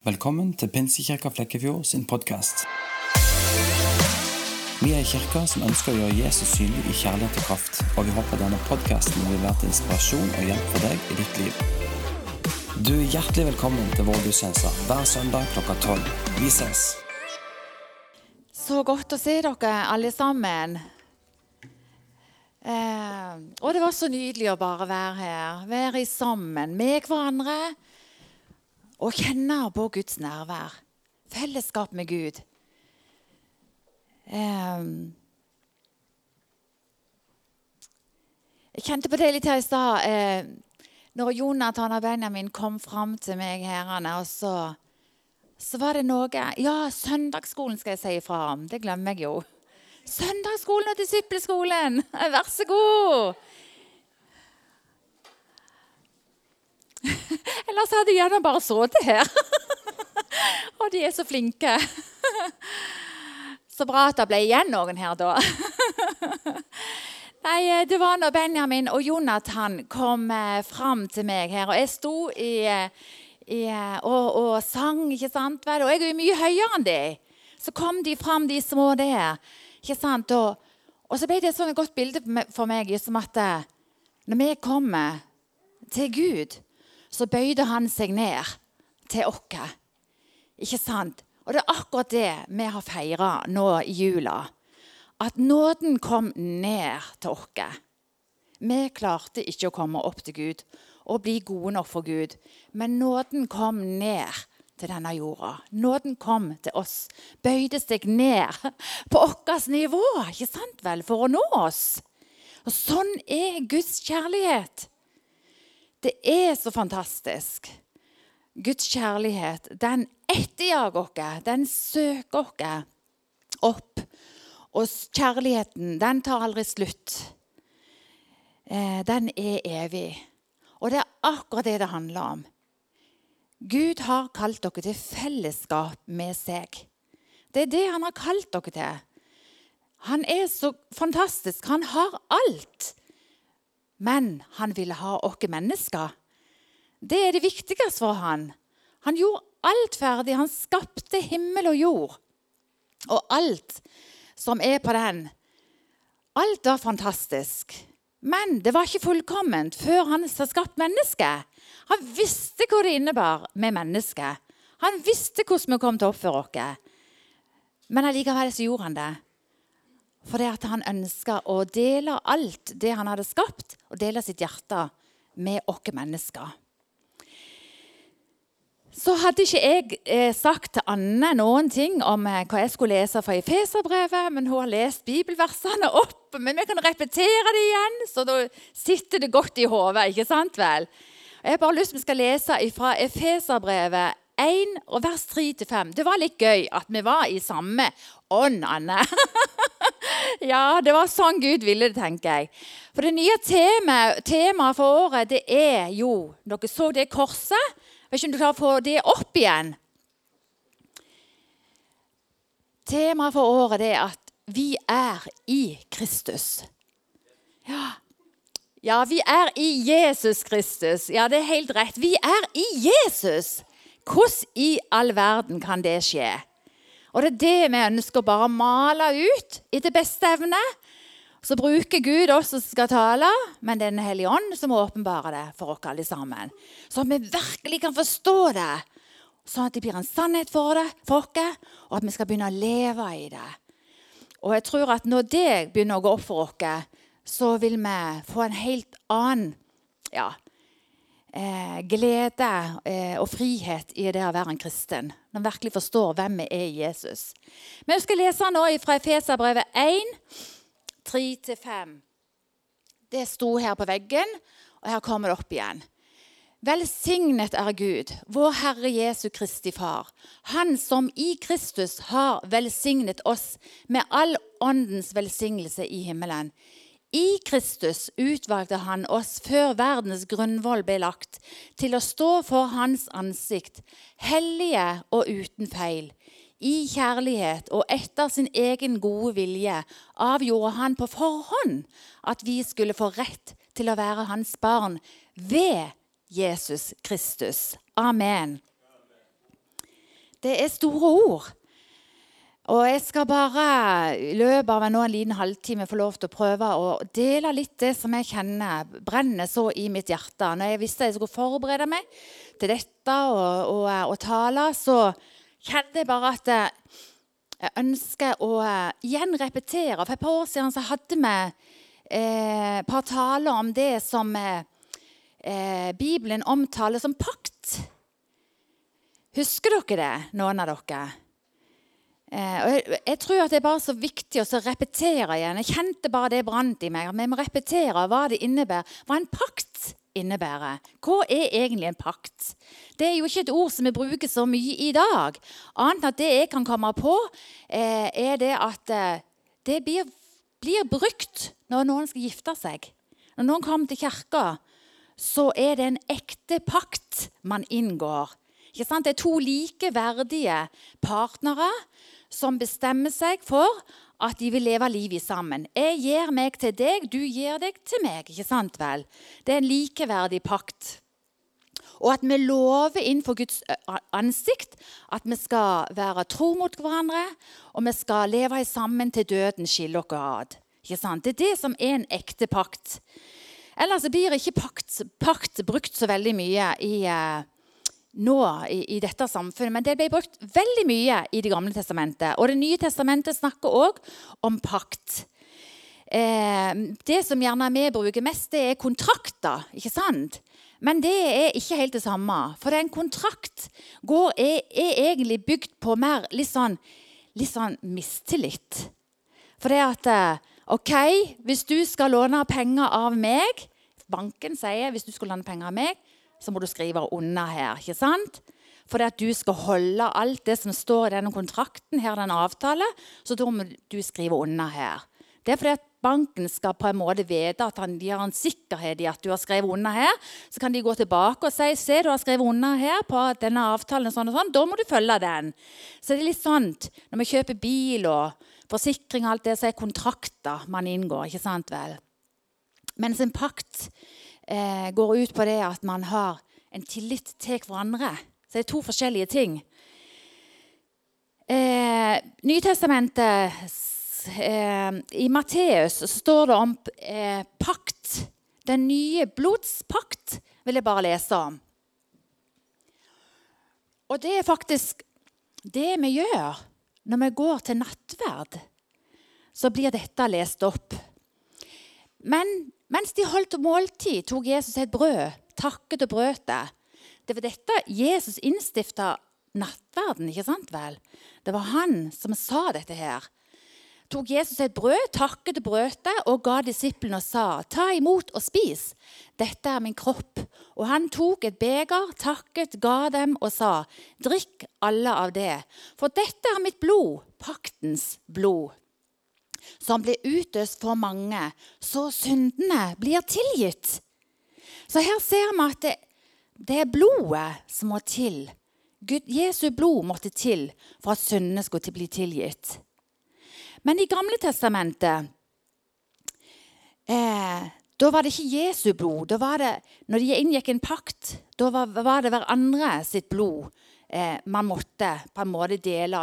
Velkommen til Pinsekirka Flekkefjord sin podkast. Vi er en kirke som ønsker å gjøre Jesus synlig i kjærlighet og kraft, og vi håper denne podkasten vil være til inspirasjon og hjelp for deg i ditt liv. Du er hjertelig velkommen til vår gudstjeneste hver søndag klokka tolv. Vi ses. Så godt å se dere alle sammen. Eh, og det var så nydelig å bare være her. Være sammen med hverandre og kjenne på Guds nærvær. Fellesskap med Gud. Jeg kjente på det litt her i stad. Eh, når Jonathan og Benjamin kom fram til meg herrene, og så, så var det noe Ja, søndagsskolen skal jeg si ifra om. Det glemmer jeg jo. Søndagsskolen og disippelskolen! Vær så god! Ellers hadde jeg gjerne bare sittet her. og de er så flinke. så bra at det ble igjen noen her, da. Nei, Det var når Benjamin og Jonathan kom eh, fram til meg her. Og jeg sto i, i, og, og, sang, ikke sant? vel? Og jeg er jo mye høyere enn de. Så kom de fram, de små der. ikke sant? Og, og så ble det et sånn godt bilde for meg som at eh, når vi kommer til Gud så bøyde han seg ned til oss. Ikke sant? Og det er akkurat det vi har feira nå i jula. At nåden kom ned til oss. Vi klarte ikke å komme opp til Gud og bli gode nok for Gud, men nåden kom ned til denne jorda. Nåden kom til oss, bøyde seg ned på vårt nivå, ikke sant vel, for å nå oss. Og Sånn er Guds kjærlighet. Det er så fantastisk. Guds kjærlighet, den etterjager oss, den søker oss opp. Og kjærligheten, den tar aldri slutt. Eh, den er evig. Og det er akkurat det det handler om. Gud har kalt dere til fellesskap med seg. Det er det han har kalt dere til. Han er så fantastisk. Han har alt. Men han ville ha oss mennesker. Det er det viktigste for han. Han gjorde alt ferdig. Han skapte himmel og jord. Og alt som er på den. Alt var fantastisk. Men det var ikke fullkomment før han hadde skapt mennesket. Han visste hva det innebar med mennesket. Han visste hvordan vi kom til å oppføre oss. Men allikevel så gjorde han det. Fordi at han ønska å dele alt det han hadde skapt, og dele sitt hjerte med oss mennesker. Så hadde ikke jeg eh, sagt til Anne noen ting om eh, hva jeg skulle lese fra Efeserbrevet, men hun har lest bibelversene opp. Men vi kan repetere det igjen, så da sitter det godt i hodet. ikke sant vel? Jeg har bare lyst til vi skal lese fra Efeserbrevet 1 og vers 3-5. Det var litt gøy at vi var i samme ånd, Anne. ja, det var sånn Gud ville det, tenker jeg. For det nye temaet tema for året, det er jo Dere så det korset? Vet ikke om du klarer å få det opp igjen? Temaet for året er at vi er i Kristus. Ja. ja, vi er i Jesus Kristus. Ja, det er helt rett. Vi er i Jesus. Hvordan i all verden kan det skje? Og det er det vi ønsker å bare male ut etter beste evne. Så bruker Gud oss som skal tale, men det er Den hellige ånd som åpenbarer det for oss alle sammen. Så at vi virkelig kan forstå det, sånn at det blir en sannhet for, det, for oss, og at vi skal begynne å leve i det. Og jeg tror at når det begynner å gå opp for oss, så vil vi få en helt annen ja, eh, glede eh, og frihet i det å være en kristen. Når man virkelig forstår hvem vi er i Jesus. Men jeg skal lese nå fra Efeserbrevet 1, 3-5. Det sto her på veggen, og her kommer det opp igjen. Velsignet er Gud, vår Herre Jesu Kristi Far, Han som i Kristus har velsignet oss med all åndens velsignelse i himmelen. I Kristus utvalgte han oss før verdens grunnvoll ble lagt, til å stå for hans ansikt, hellige og uten feil. I kjærlighet og etter sin egen gode vilje avgjorde han på forhånd at vi skulle få rett til å være hans barn ved Jesus Kristus. Amen. Det er store ord. Og jeg skal bare i løpet av nå en liten halvtime få lov til å prøve å dele litt det som jeg kjenner brenner så i mitt hjerte. Når jeg visste jeg skulle forberede meg til dette og, og, og tale, så kjente jeg bare at jeg ønsker å igjen repetere. For et par år siden så hadde vi eh, et par taler om det som eh, Bibelen omtaler som pakt. Husker dere det, noen av dere? Eh, og jeg, jeg, tror at det er bare så viktig å repetere igjen. Jeg kjente bare det brant i meg. Vi må repetere hva det innebærer. Hva en pakt innebærer. Hva er egentlig en pakt? Det er jo ikke et ord som vi bruker så mye i dag. Annet enn at det jeg kan komme på, eh, er det at eh, det blir, blir, brukt når noen skal gifte seg. Når noen kommer til kirka, så er det en ekte pakt man inngår. Det er to likeverdige partnere som bestemmer seg for at de vil leve livet sammen. Jeg gir meg til deg, du gir deg til meg. ikke sant vel? Det er en likeverdig pakt. Og at vi lover innenfor Guds ansikt at vi skal være tro mot hverandre, og vi skal leve sammen til døden skiller oss ad. Ikke sant? Det er det som er en ekte pakt. Ellers blir ikke pakt, pakt brukt så veldig mye i, nå i, i, dette samfunnet, men det ble brukt veldig mye i Det gamle testamentet. Og Det nye testamentet snakker òg om pakt. Eh, det som gjerne vi bruker mest, det er kontrakter. ikke sant? Men det er ikke helt det samme. For en kontrakt går, er, er, egentlig bygd på mer litt sånn, litt sånn mistillit. For det at eh, OK, hvis du skal låne penger av meg Banken sier hvis du skal låne penger av meg, så må du skrive under her. ikke sant? Fordi at du skal holde alt det som står i denne kontrakten, her den avtale, så da må du skrive under her. Det er fordi at banken skal på en måte vite at de har en sikkerhet i at du har skrevet under her. Så kan de gå tilbake og si se du har skrevet under her på denne avtalen. sånn og sånn, Da må du følge den. Så det er litt sånn når vi kjøper bil og forsikring og alt det, så er kontrakter man inngår. ikke sant vel? Mens en pakt eh, går ut på det at man har en tillit til hverandre. Så det er to forskjellige ting. Eh, Nytestamentet eh, I Matteus står det om eh, pakt. Den nye blodspakt vil jeg bare lese om. Og det er faktisk det vi gjør når vi går til nattverd. Så blir dette lest opp. Men mens de holdt måltid, tok Jesus et brød, takket og brøt det. Det var dette Jesus innstifta nattverden, ikke sant vel? Det var han som sa dette her. Tok Jesus et brød, takket og brøt det, og ga disiplene og sa, ta imot og spis. Dette er min kropp. Og han tok et beger, takket, ga dem og sa, drikk alle av det. For dette er mitt blod, paktens blod som blir utøst for mange, så syndene blir tilgitt. Så her ser vi at det, det er blodet som må til. Gud, Jesu blod måtte til for at syndene skulle bli tilgitt. Men i Gamle testamentet eh, da var det ikke Jesu blod. Da var det, når de inngikk en pakt, da var, var det hverandre sitt blod eh, man måtte på en måte dele.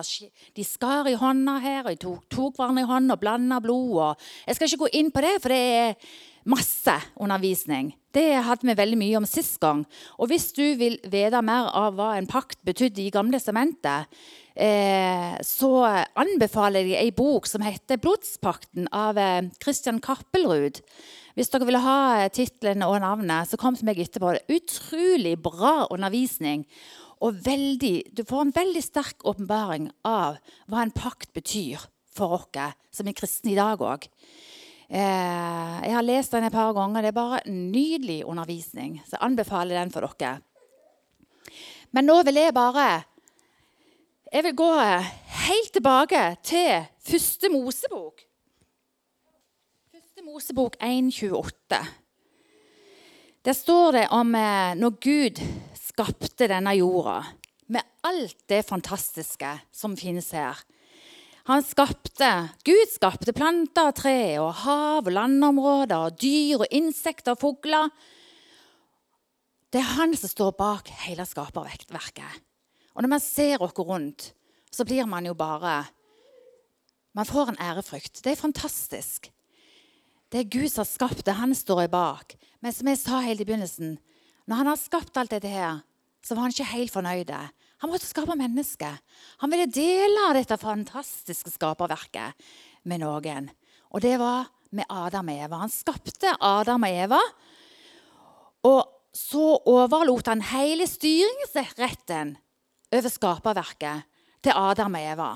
De skar i hånda her, og de tok, tok hverandre i hånda og blanda blod. Og jeg skal ikke gå inn på det, for det er masse undervisning. Det hadde vi veldig mye om sist gang. Og hvis du vil vite mer av hva en pakt betydde i Gamle sementet, eh, så anbefaler jeg ei bok som heter 'Blodspakten' av eh, Christian Kappelrud. Hvis dere vil ha eh, tittelen og navnet, så kom til meg etterpå. Utrolig bra undervisning. Og veldig, du får en veldig sterk åpenbaring av hva en pakt betyr for oss som er kristne i dag òg. Eh, jeg har lest den et par ganger. Det er bare nydelig undervisning. Så jeg anbefaler den for dere. Men nå vil jeg bare Jeg vil gå helt tilbake til første Mosebok. Første Mosebok 1,28. Der står det om eh, når Gud skapte denne jorda med alt det fantastiske som finnes her. Han skapte, Gud skapte planter og tre og hav og landområder og dyr og insekter og fugler. Det er han som står bak hele skaperverket. Og når man ser oss rundt, så blir man jo bare Man får en ærefrykt. Det er fantastisk. Det er Gud som har skapt det. Han står bak. Men som jeg sa helt i begynnelsen, når han har skapt alt dette her, så var han ikke helt fornøyd. Han måtte skape mennesker. Han ville dele dette fantastiske skaperverket med noen. Og det var med Adam og Eva. Han skapte Adam og Eva. Og så overlot han hele styringsretten over skaperverket til Adam og Eva.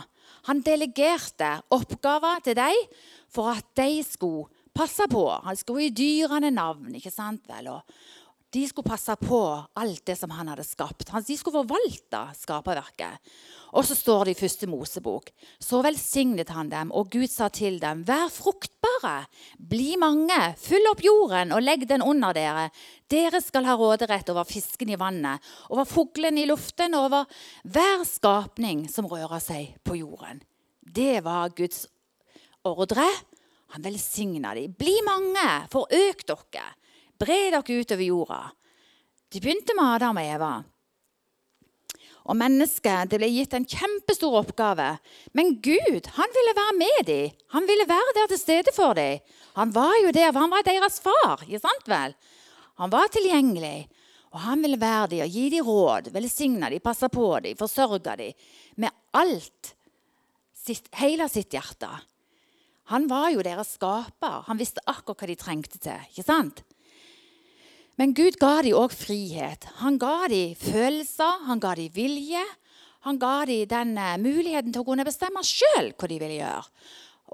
Han delegerte oppgaver til dem for at de skulle passe på. Han skulle gi dyrene navn. ikke sant vel? Og de skulle passe på alt det som han hadde skapt. De skulle forvalte skaperverket. Og så står det i første Mosebok. Så velsignet han dem, og Gud sa til dem, vær fruktbare, bli mange, fyll opp jorden og legg den under dere. Dere skal ha råderett over fisken i vannet, over fuglene i luften, over hver skapning som rører seg på jorden. Det var Guds ordre. Han velsigna dem. Bli mange, forøk dere. Bre dere utover jorda. De begynte med Adam og Eva. Og mennesket det ble gitt en kjempestor oppgave. Men Gud han ville være med dem. Han ville være der til stede for dem. Han var jo der, for han var deres far. ikke sant vel? Han var tilgjengelig. Og han ville være dem og gi dem råd, velsigne dem, passe på dem, forsørge dem med alt, sitt, hele sitt hjerte. Han var jo deres skaper. Han visste akkurat hva de trengte til. ikke sant? Men Gud ga dem òg frihet. Han ga dem følelser, han ga dem vilje. Han ga dem den uh, muligheten til å kunne bestemme sjøl hva de ville gjøre.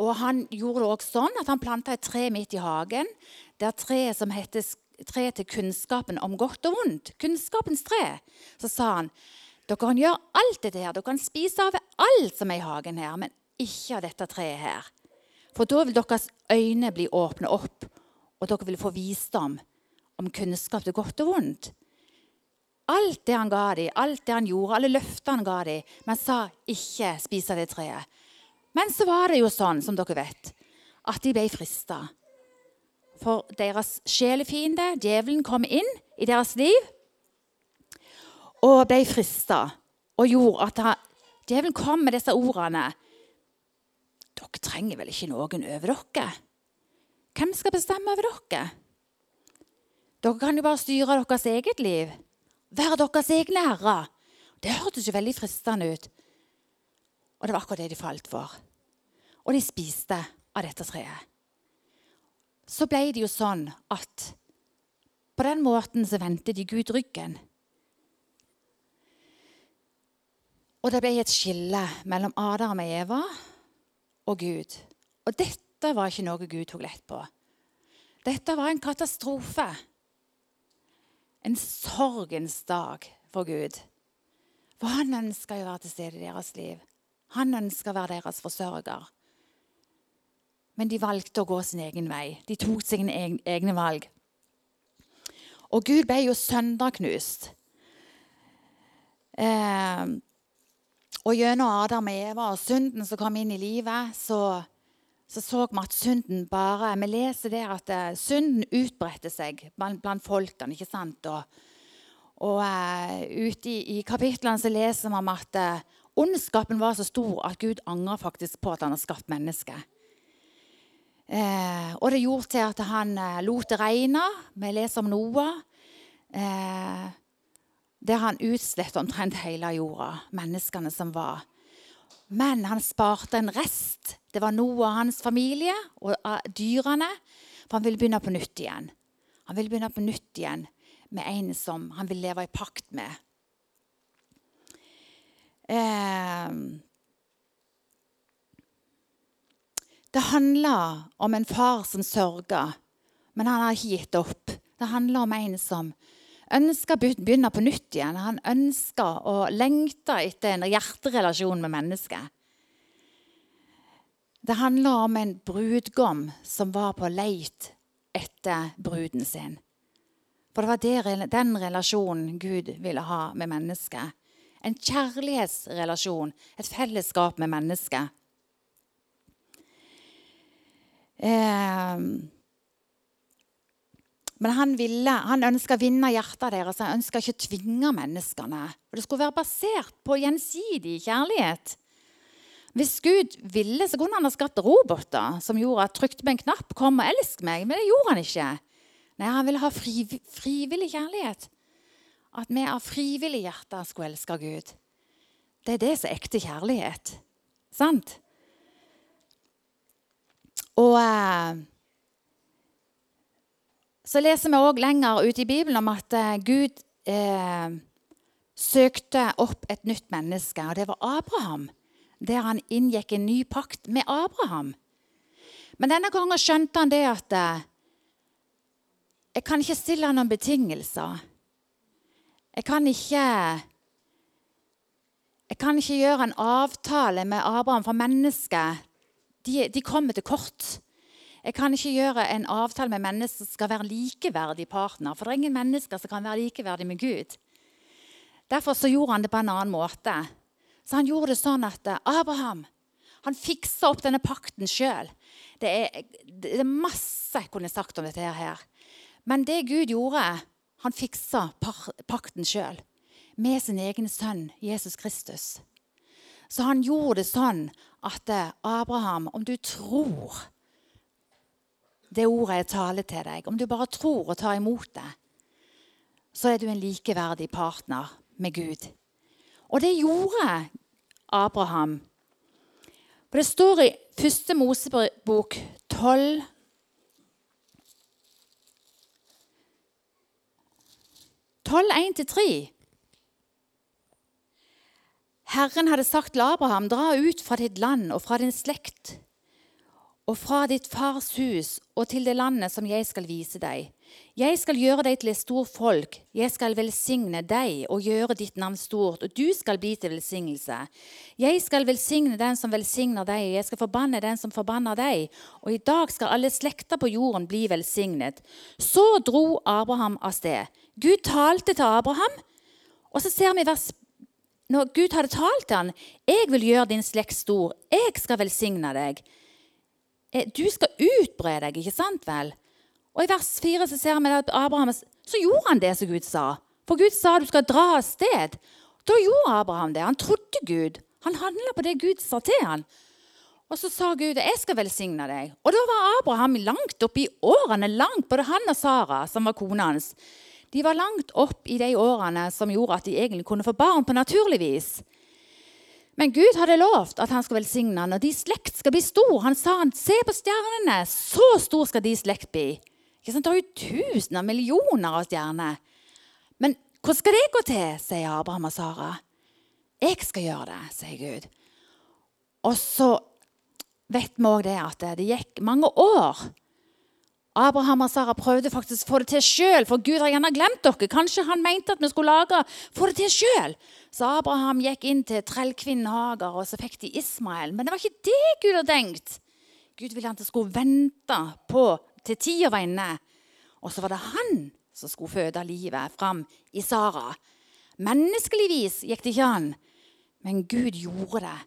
Og han gjorde det også sånn at han planta et tre midt i hagen. Det er treet som heter tre til kunnskapen om godt og vondt. Kunnskapens tre. Så sa han dere kan gjøre alt dette her. Dere kan spise av alt som er i hagen her, men ikke av dette treet her. For da vil deres øyne bli åpne opp, og dere vil få visdom om kunnskap til godt og vondt. Alt det han ga dem, alt det han gjorde, alle løftene han ga dem, men sa ikke spise det treet. Men så var det jo sånn, som dere vet, at de ble frista. For deres sjelefiende, djevelen, kom inn i deres liv og ble frista. Og gjorde at han, djevelen kom med disse ordene. Dere trenger vel ikke noen over dere? Hvem skal bestemme over dere? Dere kan jo bare styre deres eget liv. Være deres egne herrer. Det hørtes jo veldig fristende ut. Og det var akkurat det de falt for. Og de spiste av dette treet. Så ble det jo sånn at på den måten så vendte de Gud ryggen. Og det ble et skille mellom Adam og Eva og Gud. Og dette var ikke noe Gud tok lett på. Dette var en katastrofe en sorgens dag for Gud. For han ønsker jo å være til stede i deres liv. Han ønsker å være deres forsørger. Men de valgte å gå sin egen vei. De tok sine egne valg. Og Gud ble jo sønderknust. Eh, og gjennom Adam og Eva og synden som kom inn i livet, så så så vi at synden bare Vi leser der at uh, synden utbredte seg blant, folkene. ikke sant? Og, og uh, ute i, i kapitlene så leser vi om at uh, ondskapen var så stor at Gud angrer faktisk på at han har skapt mennesket. Eh, og det gjorde til at han eh, lot det regne. Vi leser om Noah. Eh, der han utslettet omtrent hele jorda, menneskene som var. Men han sparte en rest det var Noah og hans familie og dyrene. For han ville begynne på nytt igjen. Han ville begynne på nytt igjen med en som han ville leve i pakt med. Eh, det handler om en far som sørger, men han har ikke gitt opp. Det handler om en som ønsker å begynne på nytt igjen. Han ønsker og lengter etter en hjerterelasjon med mennesket. Det handler om en brudgom som var på leit etter bruden sin. For det var den relasjonen Gud ville ha med mennesket. En kjærlighetsrelasjon, et fellesskap med mennesket. Eh, Men han, ville, han ønska å vinne hjertet deres. Han ønska ikke å tvinge menneskene. Det skulle være basert på gjensidig kjærlighet. Hvis Gud ville, så kunne han ha skapt roboter som gjorde at trykte på en knapp, kom og elsk meg. Men det gjorde han ikke. Nei, Han ville ha fri, frivillig kjærlighet. At vi av frivillig hjerte skulle elske Gud. Det er det som er ekte kjærlighet. Sant? Og eh, så leser vi òg lenger ute i Bibelen om at eh, Gud eh, søkte opp et nytt menneske, og det var Abraham. Der han inngikk en ny pakt med Abraham. Men denne gangen skjønte han det at eh, jeg kan ikke stille noen betingelser. Jeg kan ikke Jeg kan ikke gjøre en avtale med Abraham, for mennesker de, de kommer til kort. Jeg kan ikke gjøre en avtale med mennesker som skal være likeverdig partner. For det er ingen mennesker som kan være likeverdig med Gud. Derfor så gjorde han det på en annen måte. Så han gjorde det sånn at eh, Abraham han fiksa opp denne pakten sjøl. Det, det, er masse jeg kunne sagt om dette her. Men det Gud gjorde, han fiksa pakten sjøl. Med sin egen sønn Jesus Kristus. Så han gjorde det sånn at eh, Abraham, om du tror det ordet jeg taler til deg, om du bare tror og tar imot det, så er du en likeverdig partner med Gud. Og det gjorde Abraham. For det står i første Mosebok 12 12, 1-3. Herren hadde sagt til Abraham, dra ut fra ditt land og fra din slekt og fra ditt fars hus og til det landet som jeg skal vise deg. Jeg skal gjøre deg til et stort folk, jeg skal velsigne deg og gjøre ditt navn stort, og du skal bli til velsignelse. Jeg skal velsigne den som velsigner deg, og jeg skal forbanne den som forbanner deg, og i dag skal alle slekter på jorden bli velsignet. Så dro Abraham av sted. Gud talte til Abraham, og så ser vi vers når Gud hadde talt til ham, 'Jeg vil gjøre din slekt stor, jeg skal velsigne deg'. Eh, du skal utbre deg, ikke sant vel? Og I vers 4 så ser vi at Abraham så gjorde han det som Gud sa. For Gud sa du skal dra av sted. Da gjorde Abraham det. Han trodde Gud. Han handla på det Gud sa til han. Og så sa Gud jeg skal velsigne deg. Og da var Abraham langt opp i årene. langt, Både han og Sara, som var kona hans, de var langt opp i de årene som gjorde at de egentlig kunne få barn på naturlig vis. Men Gud hadde lovt at han skulle velsigne han, og de slekt skal bli stor. Han sa han, se på stjernene, så stor skal de slekt bli. Det er jo tusener, millioner av stjerner. Men hvordan skal det gå til, sier Abraham og Sara. Jeg skal gjøre det, sier Gud. Og så vet vi òg det at det gikk mange år Abraham og Sara prøvde faktisk å få det til sjøl, for Gud har gjerne glemt dere. Kanskje han mente at vi skulle lage, få det til sjøl. Så Abraham gikk inn til trellkvinnen Hagar, og så fikk de Ismael. Men det var ikke det Gud hadde tenkt. Gud ville at de skulle vente på til tida var inne. Og så var det han som skulle føde livet fram i Sara. Menneskelig vis gikk det ikke an, men Gud gjorde det.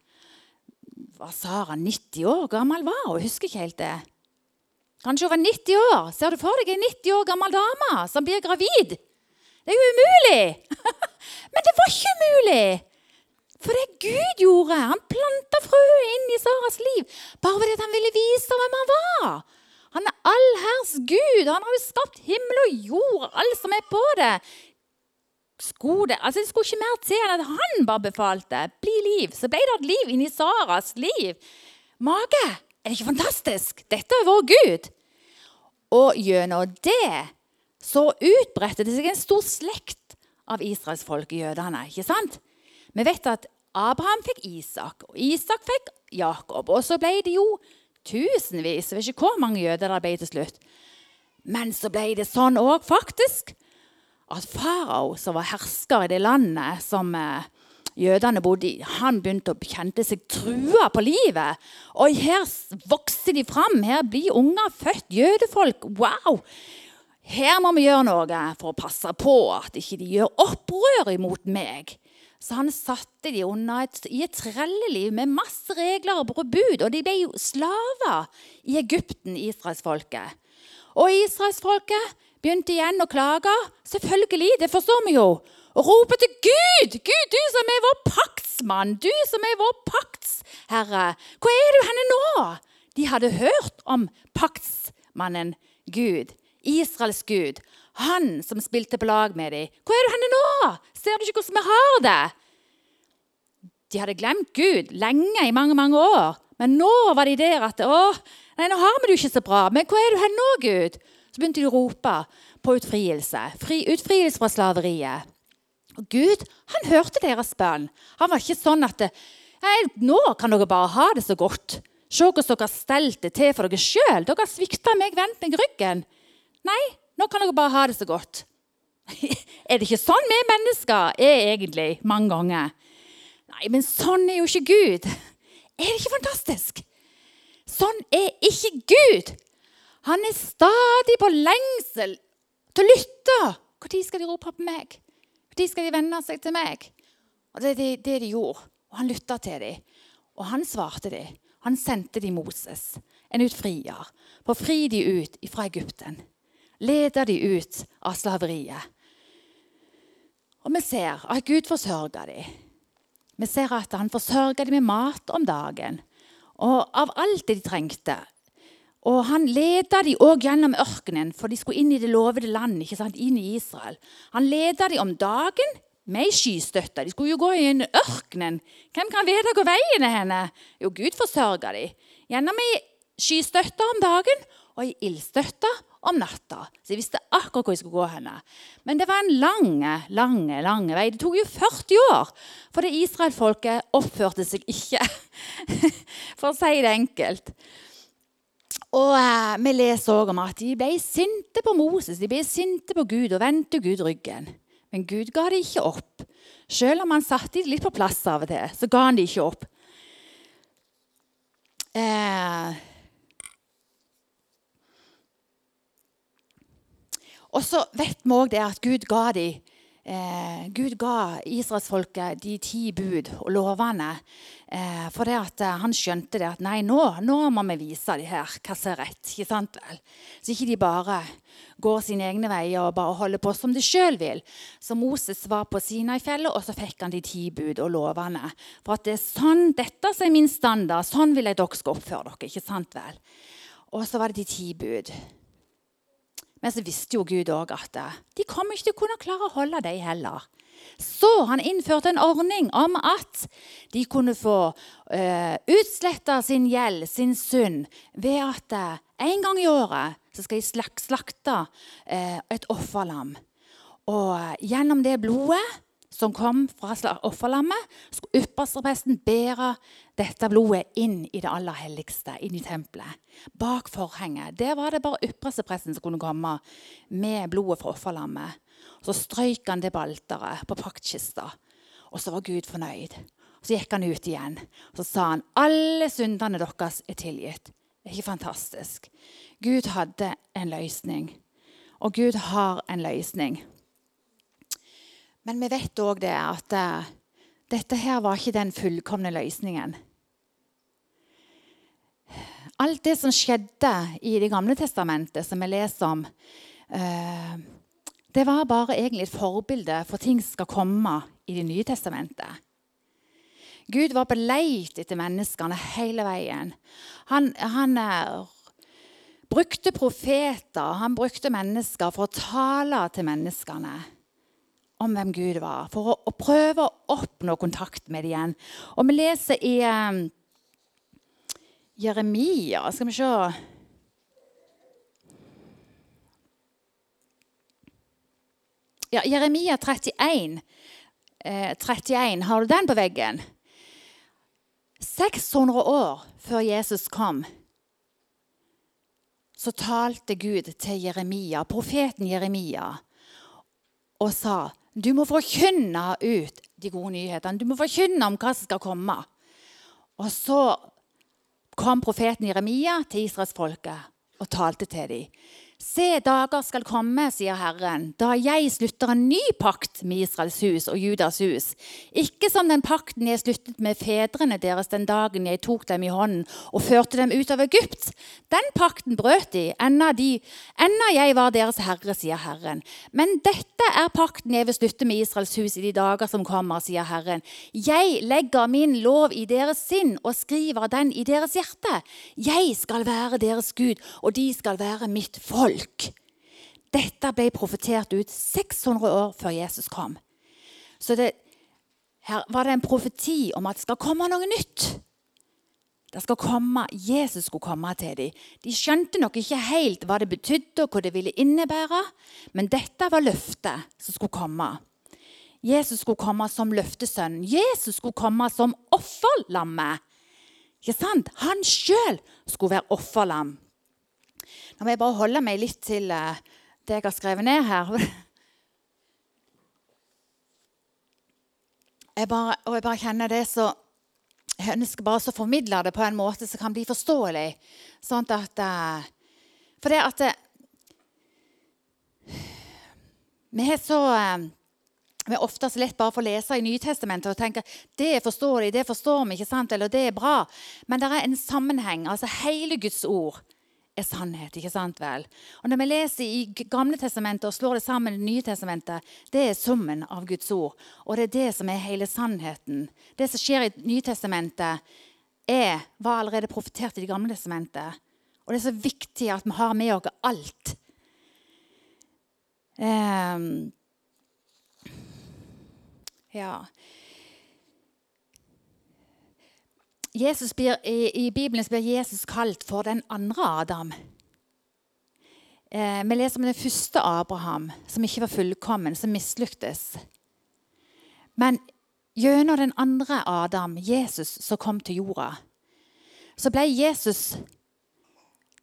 Var Sara 90 år gammel? var Hun husker ikke helt det. Kanskje over 90 år. Ser du for deg en 90 år gammel dame som blir gravid? Det er jo umulig! Men det var ikke umulig! For det Gud gjorde, han planta frøet inn i Saras liv bare fordi han ville vise hvem han var. Han er allherrs Gud. Han har jo skapt himmel og jord, alt som er på det. Skode. Altså, det skulle ikke mer til enn at han bare befalte. Bli liv. Så ble det et liv inni Saras liv. Mage. Er det ikke fantastisk? Dette er vår Gud. Og gjennom det så utbredte det seg en stor slekt av israelsfolk, jødene. ikke sant? Vi vet at Abraham fikk Isak, og Isak fikk Jakob. Og så ble det jo tusenvis, jeg vet ikke hvor mange jøder det ble til slutt. Men så ble det sånn òg, faktisk, at farao, som var hersker i det landet som eh, jødene bodde i, han begynte å kjente seg trua på livet. Og her vokser de fram. Her blir unger født. Jødefolk. Wow! Her må vi gjøre noe for å passe på at ikke de gjør opprør imot meg. Så han satte de under et, i et trelleliv med masse regler og bud. Og de ble jo slaver i Egypten, israelsfolket. Og israelsfolket begynte igjen å klage. Selvfølgelig, det forstår vi jo. Og rope til Gud! Gud, du som er vår paktsmann, du som er vår paktsherre. Hvor er du henne nå? De hadde hørt om paktsmannen Gud, Israels Gud. Han som spilte på lag med dem. Hvor er du henne nå? Ser du ikke hvordan vi har det? De hadde glemt Gud lenge, i mange mange år. Men nå var de der at å, nei, nå har vi det jo ikke så bra. Men hvor er du hen nå, Gud? Så begynte de å rope på utfrielse. Fri, utfrielse fra slaveriet. Og Gud han hørte deres bønn. Han var ikke sånn at nei, nå kan dere bare ha det så godt. Se hvordan dere har stelt det til for dere sjøl. Dere har svikta meg, vendt meg ryggen. Nei, nå kan dere bare ha det så godt. er det ikke sånn vi mennesker er egentlig mange ganger? Nei, men sånn er jo ikke Gud. Er det ikke fantastisk? Sånn er ikke Gud. Han er stadig på lengsel til å lytte. Når skal de rope på meg? Når skal de vende seg til meg? Og Det er det, det de gjorde. Og Han lytta til dem. Og han svarte dem. Han sendte dem Moses, en utfrier, for å fri dem ut fra Egypten. Leder de ut av slaveriet. Og vi ser at Gud forsørger dem. Vi ser at han forsørger dem med mat om dagen og av alt det de trengte. Og han leda dem òg gjennom ørkenen, for de skulle inn i det lovede land. ikke sant, inn i Israel. Han leda dem om dagen med ei skystøtte. De skulle jo gå i en ørkenen. Hvem kan vite hvor veien er henne? Jo, Gud forsørger dem gjennom ei skystøtte om dagen og ei ildstøtte om natta. Så jeg visste akkurat hvor jeg skulle gå henne. Men det var en lang, lang, lang vei. Det tok jo 40 år, for det israelfolket oppførte seg ikke. For å si det enkelt. Og eh, Vi leser også om at de ble sinte på Moses, de ble sinte på Gud og vendte Gud ryggen. Men Gud ga dem ikke opp. Selv om han satte dem litt på plass av og til, så ga han dem ikke opp. Eh, Og så vet vi òg at Gud ga dem eh, Gud ga israelsfolket de ti bud og lovene. Eh, for det at eh, han skjønte det at nei, nå, nå må vi vise de her hva som er rett. ikke sant vel? Så ikke de bare går sine egne veier og bare holder på som de sjøl vil. Så Moses var på Sinai-fjellet, og så fikk han de ti bud og lovene. For at det er sånn, dette er min standard, sånn vil jeg dere skal oppføre dere. ikke sant vel? Og så var det de ti bud. Men så visste jo Gud òg at eh, de kommer ikke til å kunne klare å holde dem heller. Så han innførte en ordning om at de kunne få uh, eh, utsletta sin gjeld, sin synd, ved at uh, en gang i året så skal de slak slakte uh, et offerlam. Og gjennom det blodet som kom fra offerlammet, skulle ypperstepresten bære dette blodet inn i det aller helligste, inn i tempelet. Bak forhenget. Der var det bare ypperstepresten som kunne komme med blodet fra offerlammet. Så strøyk han det på på paktkista. Og så var Gud fornøyd. Så gikk han ut igjen og så sa han, alle syndene deres er tilgitt. Det er ikke fantastisk? Gud hadde en løsning. Og Gud har en løsning. Men vi vet òg det at uh, dette her var ikke den fullkomne løsningen. Alt det som skjedde i Det gamle testamentet, som vi leser om, uh, det var bare egentlig et forbilde for ting som skal komme i Det nye testamentet. Gud var på leit etter menneskene hele veien. Han, han uh, brukte profeter, han brukte mennesker for å tale til menneskene om hvem Gud var, for å, å prøve å oppnå kontakt med det igjen. Og vi leser i um, Jeremia Skal vi se Ja, Jeremia 31, eh, 31. Har du den på veggen? 600 år før Jesus kom, så talte Gud til Jeremia, profeten Jeremia og sa du må forkynne ut de gode nyhetene. Du må forkynne om hva som skal komme. Og så kom profeten Jeremia til israelsfolket og talte til dem. Se, dager skal komme, sier Herren, da jeg slutter en ny pakt med Israels hus og Judas hus. Ikke som den pakten jeg sluttet med fedrene deres den dagen jeg tok dem i hånden og førte dem ut av Egypt. Den pakten brøt de, enda, de, enda jeg var deres herre, sier Herren. Men dette er pakten jeg vil slutte med Israels hus i de dager som kommer, sier Herren. Jeg legger min lov i deres sinn og skriver den i deres hjerte. Jeg skal være deres Gud, og de skal være mitt folk folk. Dette ble profetert ut 600 år før Jesus kom. Så det, her var det en profeti om at det skal komme noe nytt. Det skal komme, Jesus skulle komme til dem. De skjønte nok ikke helt hva det betydde og hva det ville innebære, men dette var løftet som skulle komme. Jesus skulle komme som løftesønn. Jesus skulle komme som offerlammet. Ikke sant? Han sjøl skulle være offerlam. Nå må jeg bare holde meg litt til eh, det jeg har skrevet ned her. Jeg bare, og jeg bare kjenner det så Jeg ønsker bare å formidle det på en måte som kan bli forståelig. Sånn at eh, For det at eh, Vi har så vi er ofte så lett bare for å lese i Nytestamentet og tenke det forstår de, det forstår vi, ikke sant? eller det er bra. Men det er en sammenheng. altså Hele Guds ord er sannhet. ikke sant vel? Og Når vi leser i Gamle testamentet og slår det sammen i Det nye testamentet, det er summen av Guds ord. Og det er det som er hele sannheten. Det som skjer i Nytestamentet, er, var allerede profetert i Det gamle testamentet. Og det er så viktig at vi har med oss alt. Um, ja. Blir, i, i, Bibelen blir Jesus kalt for den andre Adam. Eh, vi leser om den første Abraham, som ikke var fullkommen, som mislyktes. Men gjennom den andre Adam, Jesus, som kom til jorda, så ble Jesus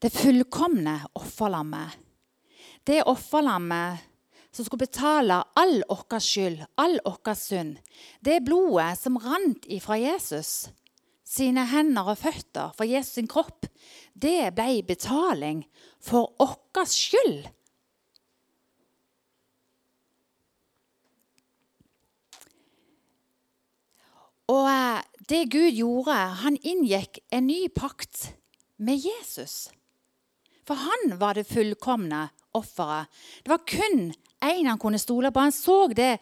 det fullkomne offerlammet. Det offerlammet som skulle betale all vår skyld, all vår synd. Det blodet som rant ifra Jesus sine hender og føtter, for Jesus sin kropp, det ble betaling for vår skyld. Og eh, det Gud gjorde, han inngikk en ny pakt med Jesus. For han var det fullkomne offeret. Det var kun én han kunne stole på. Han så det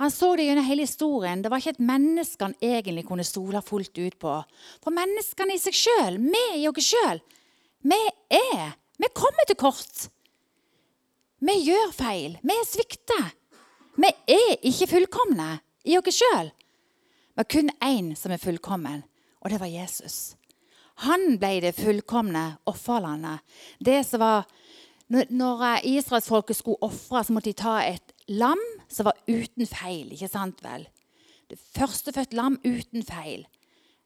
han så det gjennom hele historien. Det var ikke et menneske han egentlig kunne stole fullt ut på. For menneskene i seg sjøl, vi i oss sjøl, vi er Vi kommer til kort. Vi gjør feil. Vi er svikta. Vi er ikke fullkomne i oss sjøl. Men kun én som er fullkommen, og det var Jesus. Han ble det fullkomne offerlandet. Det som var Når israelsfolket skulle ofre, så måtte de ta et lam som var uten feil. ikke sant vel? Det førstefødt lam uten feil.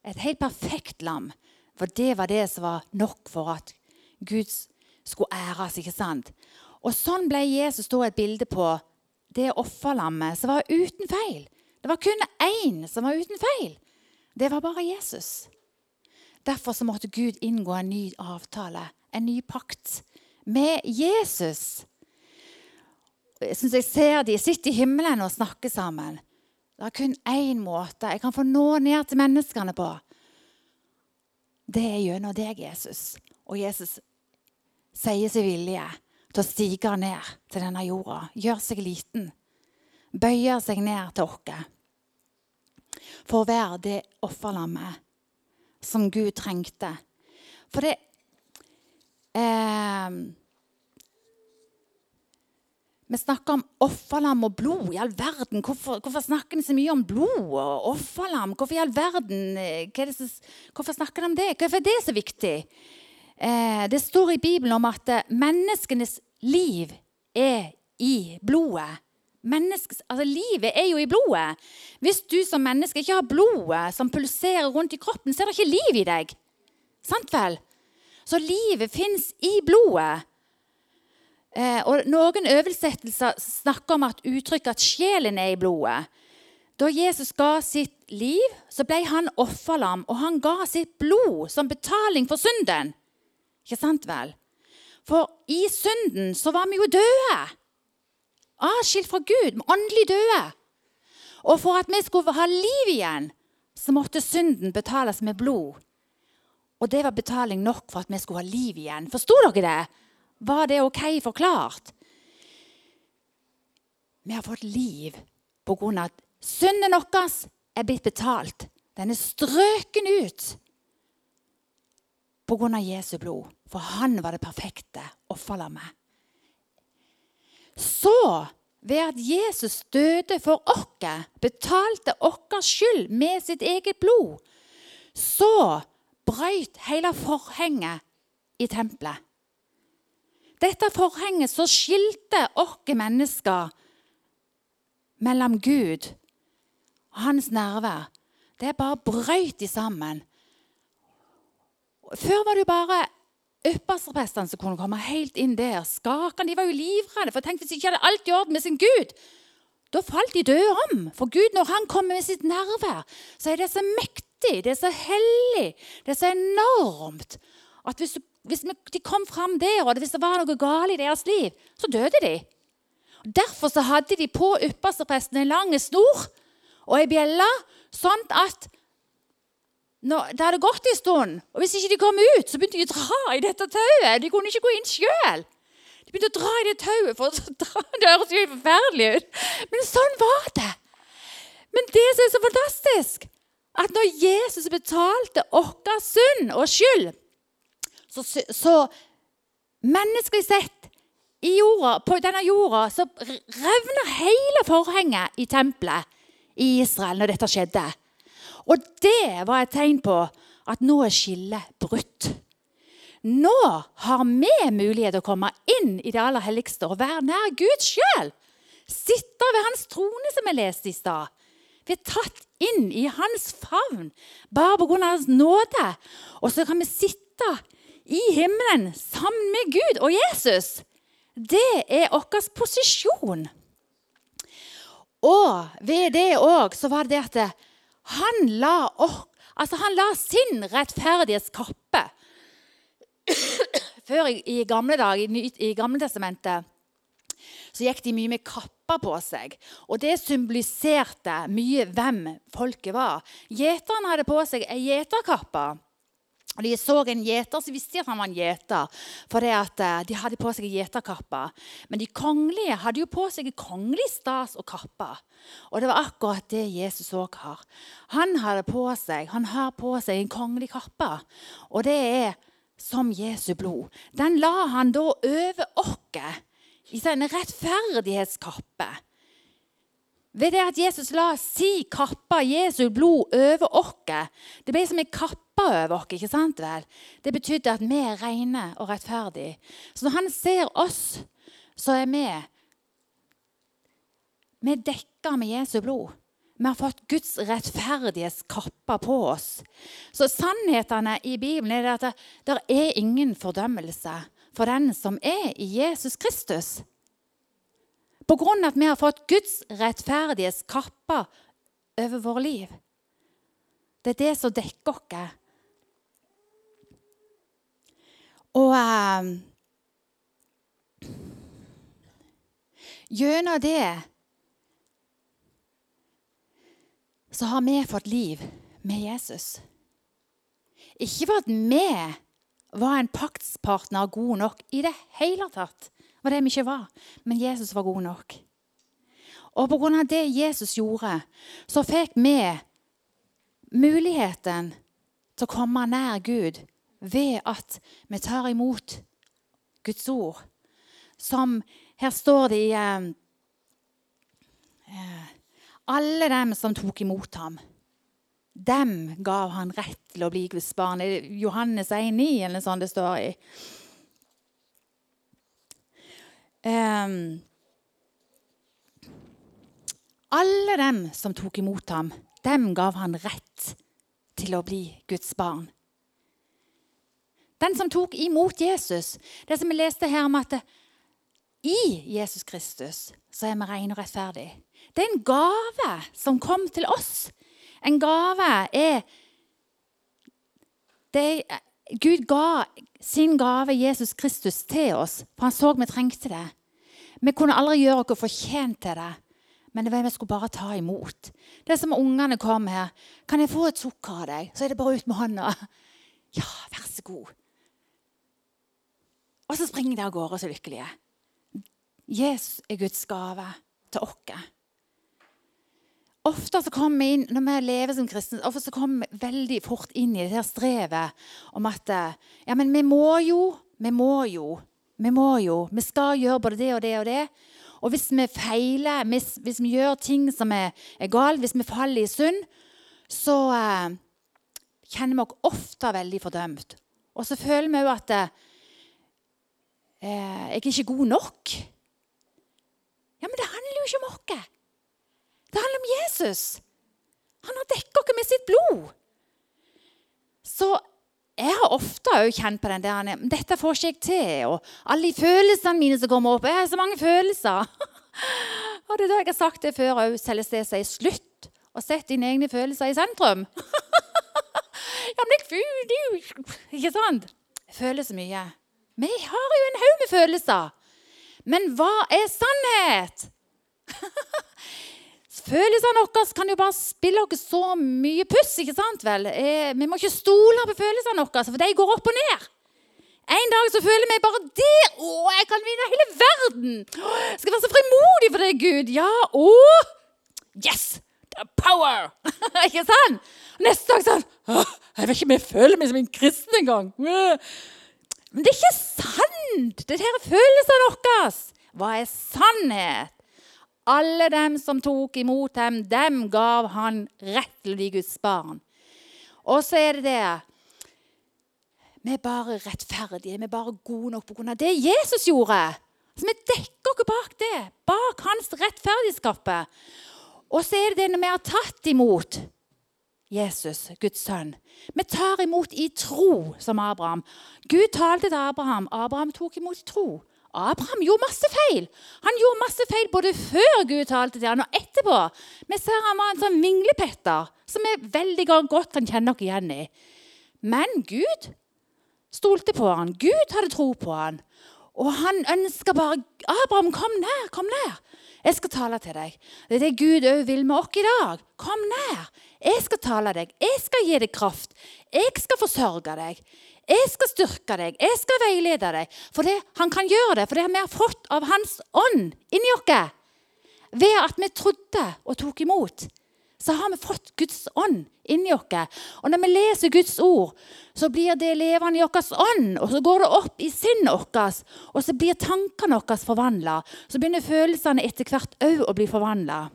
Et helt perfekt lam. For det var det som var nok for at Gud skulle æres. ikke sant? Og sånn ble Jesus da et bilde på det offerlammet som var uten feil. Det var kun én som var uten feil. Det var bare Jesus. Derfor så måtte Gud inngå en ny avtale, en ny pakt, med Jesus jeg synes jeg ser de sitter i himmelen og snakker sammen. Det er kun én måte jeg kan få nå ned til menneskene på. Det er gjennom deg, Jesus. Og Jesus sier seg vilje til å stige ned til denne jorda. Gjør seg liten. Bøyer seg ned til oss. For å være det offerlammet som Gud trengte. For det eh, vi snakker om offerlam og blod. I all verden, Hvorfor, hvorfor snakker vi så mye om blod og offerlam? Hvorfor i all verden, eh, så, hvorfor snakker de om det? Hvorfor er det så viktig? Eh, det står i Bibelen om at eh, menneskenes liv er i blodet. Menneskes, altså Livet er jo i blodet. Hvis du som menneske ikke har blodet som pulserer rundt i kroppen, så er det ikke liv i deg. Sant vel? Så livet fins i blodet. Eh, og Noen oversettelser snakker om at uttrykket at sjelen er i blodet. Da Jesus ga sitt liv, så ble han offerlam, og han ga sitt blod som betaling for synden. Ikke sant vel? For i synden så var vi jo døde. Avskilt fra Gud. Åndelig døde. Og for at vi skulle ha liv igjen, så måtte synden betales med blod. Og det var betaling nok for at vi skulle ha liv igjen. Forsto dere det? Var det ok forklart? Vi har fått liv på grunn av at synden vår er blitt betalt. Den er strøken ut på grunn av Jesu blod. For han var det perfekte offerlammet. Så, ved at Jesus døde for oss, betalte vår skyld med sitt eget blod, så brøt hele forhenget i tempelet. Dette forhenget så skilte oss mennesker mellom Gud og hans nerver. Det bare brøt de sammen. Før var det jo bare yppersteprestene som kunne komme helt inn der. Skakene de var jo livredde. For tenk hvis de ikke hadde alt i orden med sin Gud. Da falt de døde om. For Gud, når han kommer med sitt nærvær, så er det så mektig, det er så hellig, det er så enormt at hvis, hvis de kom fram der, og hvis det var noe galt i deres liv, så døde de. Derfor så hadde de på ypperstepresten en lang snor og ei bjelle, sånn at når det hadde gått en stund, og hvis ikke de kom ut, så begynte de å dra i dette tauet. De kunne ikke gå inn sjøl. De begynte å dra i det tauet. for. Det høres jo forferdelig ut, men sånn var det. Men det som er så fantastisk, at når Jesus betalte vår synd og skyld, så, så menneskelig sett jorda, på denne jorda så revner hele forhenget i tempelet i Israel når dette skjedde. Og det var et tegn på at nå er skillet brutt. Nå har vi mulighet til å komme inn i det aller helligste og være nær Gud sjøl. Sitte ved hans trone, som vi leste i stad. Vi er tatt inn i hans favn bare pga. hans nåde. Og så kan vi sitte i himmelen sammen med Gud og Jesus. Det er vår posisjon. Og ved det òg så var det det at han la, altså han la sin rettferdighetskappe Før i, gamle dager, i, i Gamletestamentet, så gikk de mye med kapper på seg. Og det symboliserte mye hvem folket var. Gjeterne hadde på seg ei gjeterkappe. Og De så en gjeter, så visste de at han var en gjeter. For eh, de hadde på seg gjeterkappa. Men de kongelige hadde jo på seg kongelig stas og kappa. Og det var akkurat det Jesus òg har. Han hadde på seg, han har på seg en kongelig kappe. Og det er som Jesu blod. Den la han da over oss i sin rettferdighetskappe. Ved det at Jesus la si kappe Jesu blod over oss. Det ble som en kappe over oss. ikke sant vel? Det betydde at vi er rene og rettferdige. Så når han ser oss, så er vi Vi er dekka med Jesu blod. Vi har fått Guds rettferdighetskappe på oss. Så sannhetene i Bibelen er at det, det er ingen fordømmelse for den som er i Jesus Kristus. På grunn av at vi har fått Guds rettferdighetskappe over våre liv. Det er det som dekker oss. Og uh, gjennom det så har vi fått liv med Jesus. Ikke for at vi var en paktspartner god nok i det hele tatt var det vi ikke var. Men Jesus var god nok. Og pga. det Jesus gjorde, så fikk vi muligheten til å komme nær Gud ved at vi tar imot Guds ord. Som Her står det i eh, eh Alle dem som tok imot ham, dem gav han rett til å bli Guds barn. Johannes 1,9 eller sånt det står i. Um, alle dem som tok imot ham, dem gav han rett til å bli Guds barn. Den som tok imot Jesus, det som vi leste her om at i Jesus Kristus så er vi rene og rettferdige. Det er en gave som kom til oss. En gave er Det Gud ga sin gave, Jesus Kristus, til oss, for han så vi trengte det. Vi kunne aldri gjøre oss fortjent til det, men det var vi skulle bare ta imot. Det er som ungene kom her. 'Kan jeg få et sukker av deg?' Så er det bare ut med hånda. 'Ja, vær så god.' Og så springer de av gårde så lykkelige. Jesus er Guds gave til oss. Ofte så kommer vi inn, Når vi lever som kristne, ofte så kommer vi veldig fort inn i det her strevet om at ja, men vi må jo, vi må jo, vi må jo. Vi skal gjøre både det og det og det. Og hvis vi feiler, hvis, hvis vi gjør ting som er, er galt, hvis vi faller i synd, så eh, kjenner vi oss ofte veldig fordømt. Og så føler vi jo at eh, jeg er ikke god nok. Ja, men det handler jo ikke om oss. Det handler om Jesus. Han har dekket oss med sitt blod. Så jeg har ofte kjent på den der Dette får ikke jeg til. Og alle de følelsene mine som kommer opp. Jeg har så mange følelser. og det er da jeg har sagt det før òg. jeg sier slutt å sette dine egne følelser i sentrum. ja, men jeg føler Ikke sant? Jeg føler så mye. Vi har jo en haug med følelser. Men hva er sannhet? Følelsene våre kan jo bare spille oss så mye puss. ikke sant vel? Eh, vi må ikke stole på følelsene våre, for de går opp og ned. En dag så føler vi bare det. Å, jeg kan vinne hele verden! Jeg skal være så frimodig for deg, Gud. Ja, å! Yes! The power! ikke sant? Neste dag sånn Jeg vet ikke om jeg føler meg som en kristen engang. Men det er ikke sant! Det er følelsene våre. Hva er sannhet? Alle dem som tok imot ham, dem gav han rett til å bli Guds barn. Og så er det det Vi er bare rettferdige, vi er bare gode nok pga. det Jesus gjorde. Så vi dekker oss bak det, bak hans rettferdigskape. Og så er det det når vi har tatt imot Jesus, Guds sønn. Vi tar imot i tro, som Abraham. Gud talte til Abraham. Abraham tok imot i tro. Abraham gjorde masse feil. Han gjorde masse feil både før Gud talte til han og etterpå. Vi ser han var en sånn vinglepetter som vi veldig godt kan kjenne oss igjen i. Men Gud stolte på han. Gud hadde tro på han. Og han ønska bare 'Abraham, kom nær, kom nær. Jeg skal tale til deg.' Det er det Gud òg vil med oss i dag. Kom nær. Jeg skal tale deg. Jeg skal gi deg kraft. Jeg skal forsørge deg. Jeg skal styrke deg, jeg skal veilede deg. For det, han kan gjøre det, for det har vi fått av Hans ånd inni oss. Ved at vi trodde og tok imot, så har vi fått Guds ånd inni oss. Og når vi leser Guds ord, så blir det levende i vår ånd. Og så går det opp i sinnet vårt, og så blir tankene våre forvandla. Så begynner følelsene etter hvert òg å bli forvandla.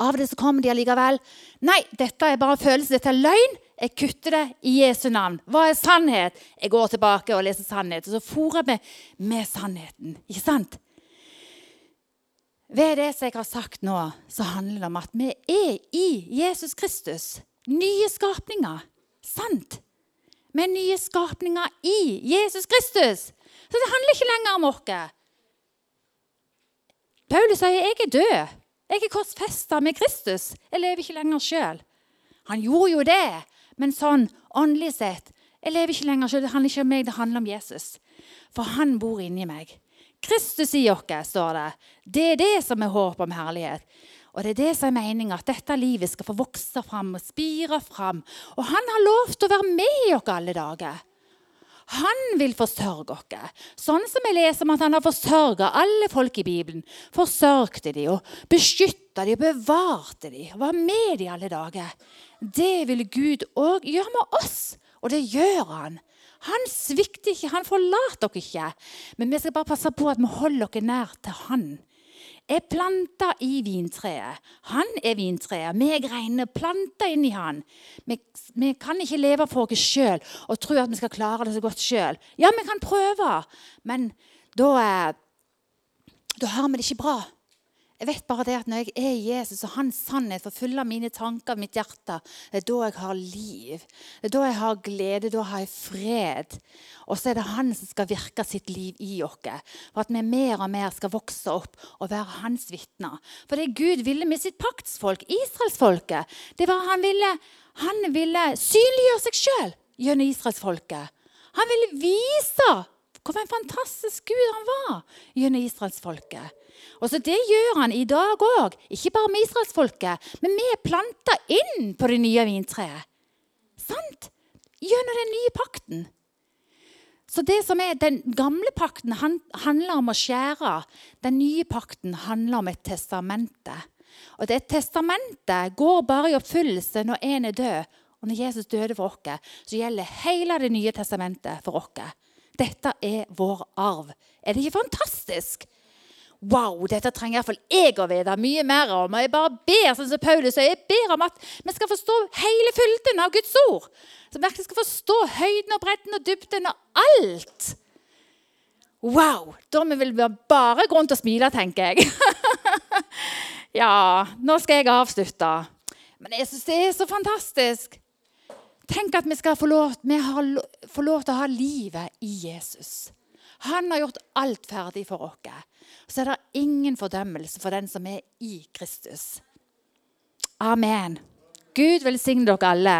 Av det så kommer de allikevel. Nei, dette er bare følelse, dette er løgn. Jeg kutter det i Jesu navn. Hva er sannhet? Jeg går tilbake og leser sannhet. Og så fôrer vi med sannheten. Ikke sant? Ved det som jeg har sagt nå, så handler det om at vi er i Jesus Kristus. Nye skapninger. Sant? Vi er nye skapninger i Jesus Kristus. Så det handler ikke lenger om oss. Paulus sier jeg er død. Jeg er korsfesta med Kristus. Jeg lever ikke lenger sjøl. Han gjorde jo det. Men sånn åndelig sett Jeg lever ikke lenger selv. Det handler ikke om meg, det handler om Jesus. For han bor inni meg. Kristus i oss, står det. Det er det som er håp om herlighet. Og det er det som er meninga, at dette livet skal få vokse fram og spire fram. Og han har lov til å være med oss alle dager. Han vil forsørge oss. Sånn som vi leser om at han har forsørga alle folk i Bibelen. Forsørgte de og beskytta de og bevarte de og var med de alle dager. Det vil Gud òg gjøre med oss, og det gjør han. Han svikter ikke, han forlater dere ikke. Men vi skal bare passe på at vi holder dere nær til han. Er planta i vintreet. Han er vintreet. Vi er greinene planta inni han. Vi, vi, kan ikke leve for oss sjøl og tro at vi skal klare det så godt sjøl. Ja, vi kan prøve, men da, eh, da har vi det ikke bra. Jeg vet bare det at Når jeg er Jesus og hans sannhet får fylle mine tanker mitt hjerte, det er da jeg har liv. Det er da jeg har glede, da har jeg fred. Og så er det han som skal virke sitt liv i oss. For at vi mer og mer skal vokse opp og være hans vitner. For det Gud ville med sitt paktsfolk, israelsfolket, det var han ville, han ville synliggjøre seg sjøl. gjennom israelsfolket. Han ville vise hvor en fantastisk Gud han var gjennom israelsfolket. Og så Det gjør han i dag òg. Ikke bare med israelsfolket, men vi er planta inn på det nye vintreet. Sant? Gjennom den nye pakten. Så det som er Den gamle pakten han, handler om å skjære. Den nye pakten handler om et testamente. Og det testamentet går bare i oppfyllelse når en er død. Og når Jesus døde for oss, så gjelder hele Det nye testamentet for oss. Dette er vår arv. Er det ikke fantastisk? Wow, dette trenger iallfall jeg å vite mye mer om. Og jeg bare ber sånn som Paulus, og jeg ber om at vi skal forstå hele fylden av Guds ord. Så vi virkelig skal forstå høyden og bredden og dybden og alt. Wow! Da vil vi bare gå til å smile, tenker jeg. ja, nå skal jeg avslutte. Men jeg syns det er så fantastisk. Tenk at vi skal få lov, få lov til å ha livet i Jesus. Han har gjort alt ferdig for oss. Så er det ingen fordømmelse for den som er i Kristus. Amen. Gud velsigne dere alle.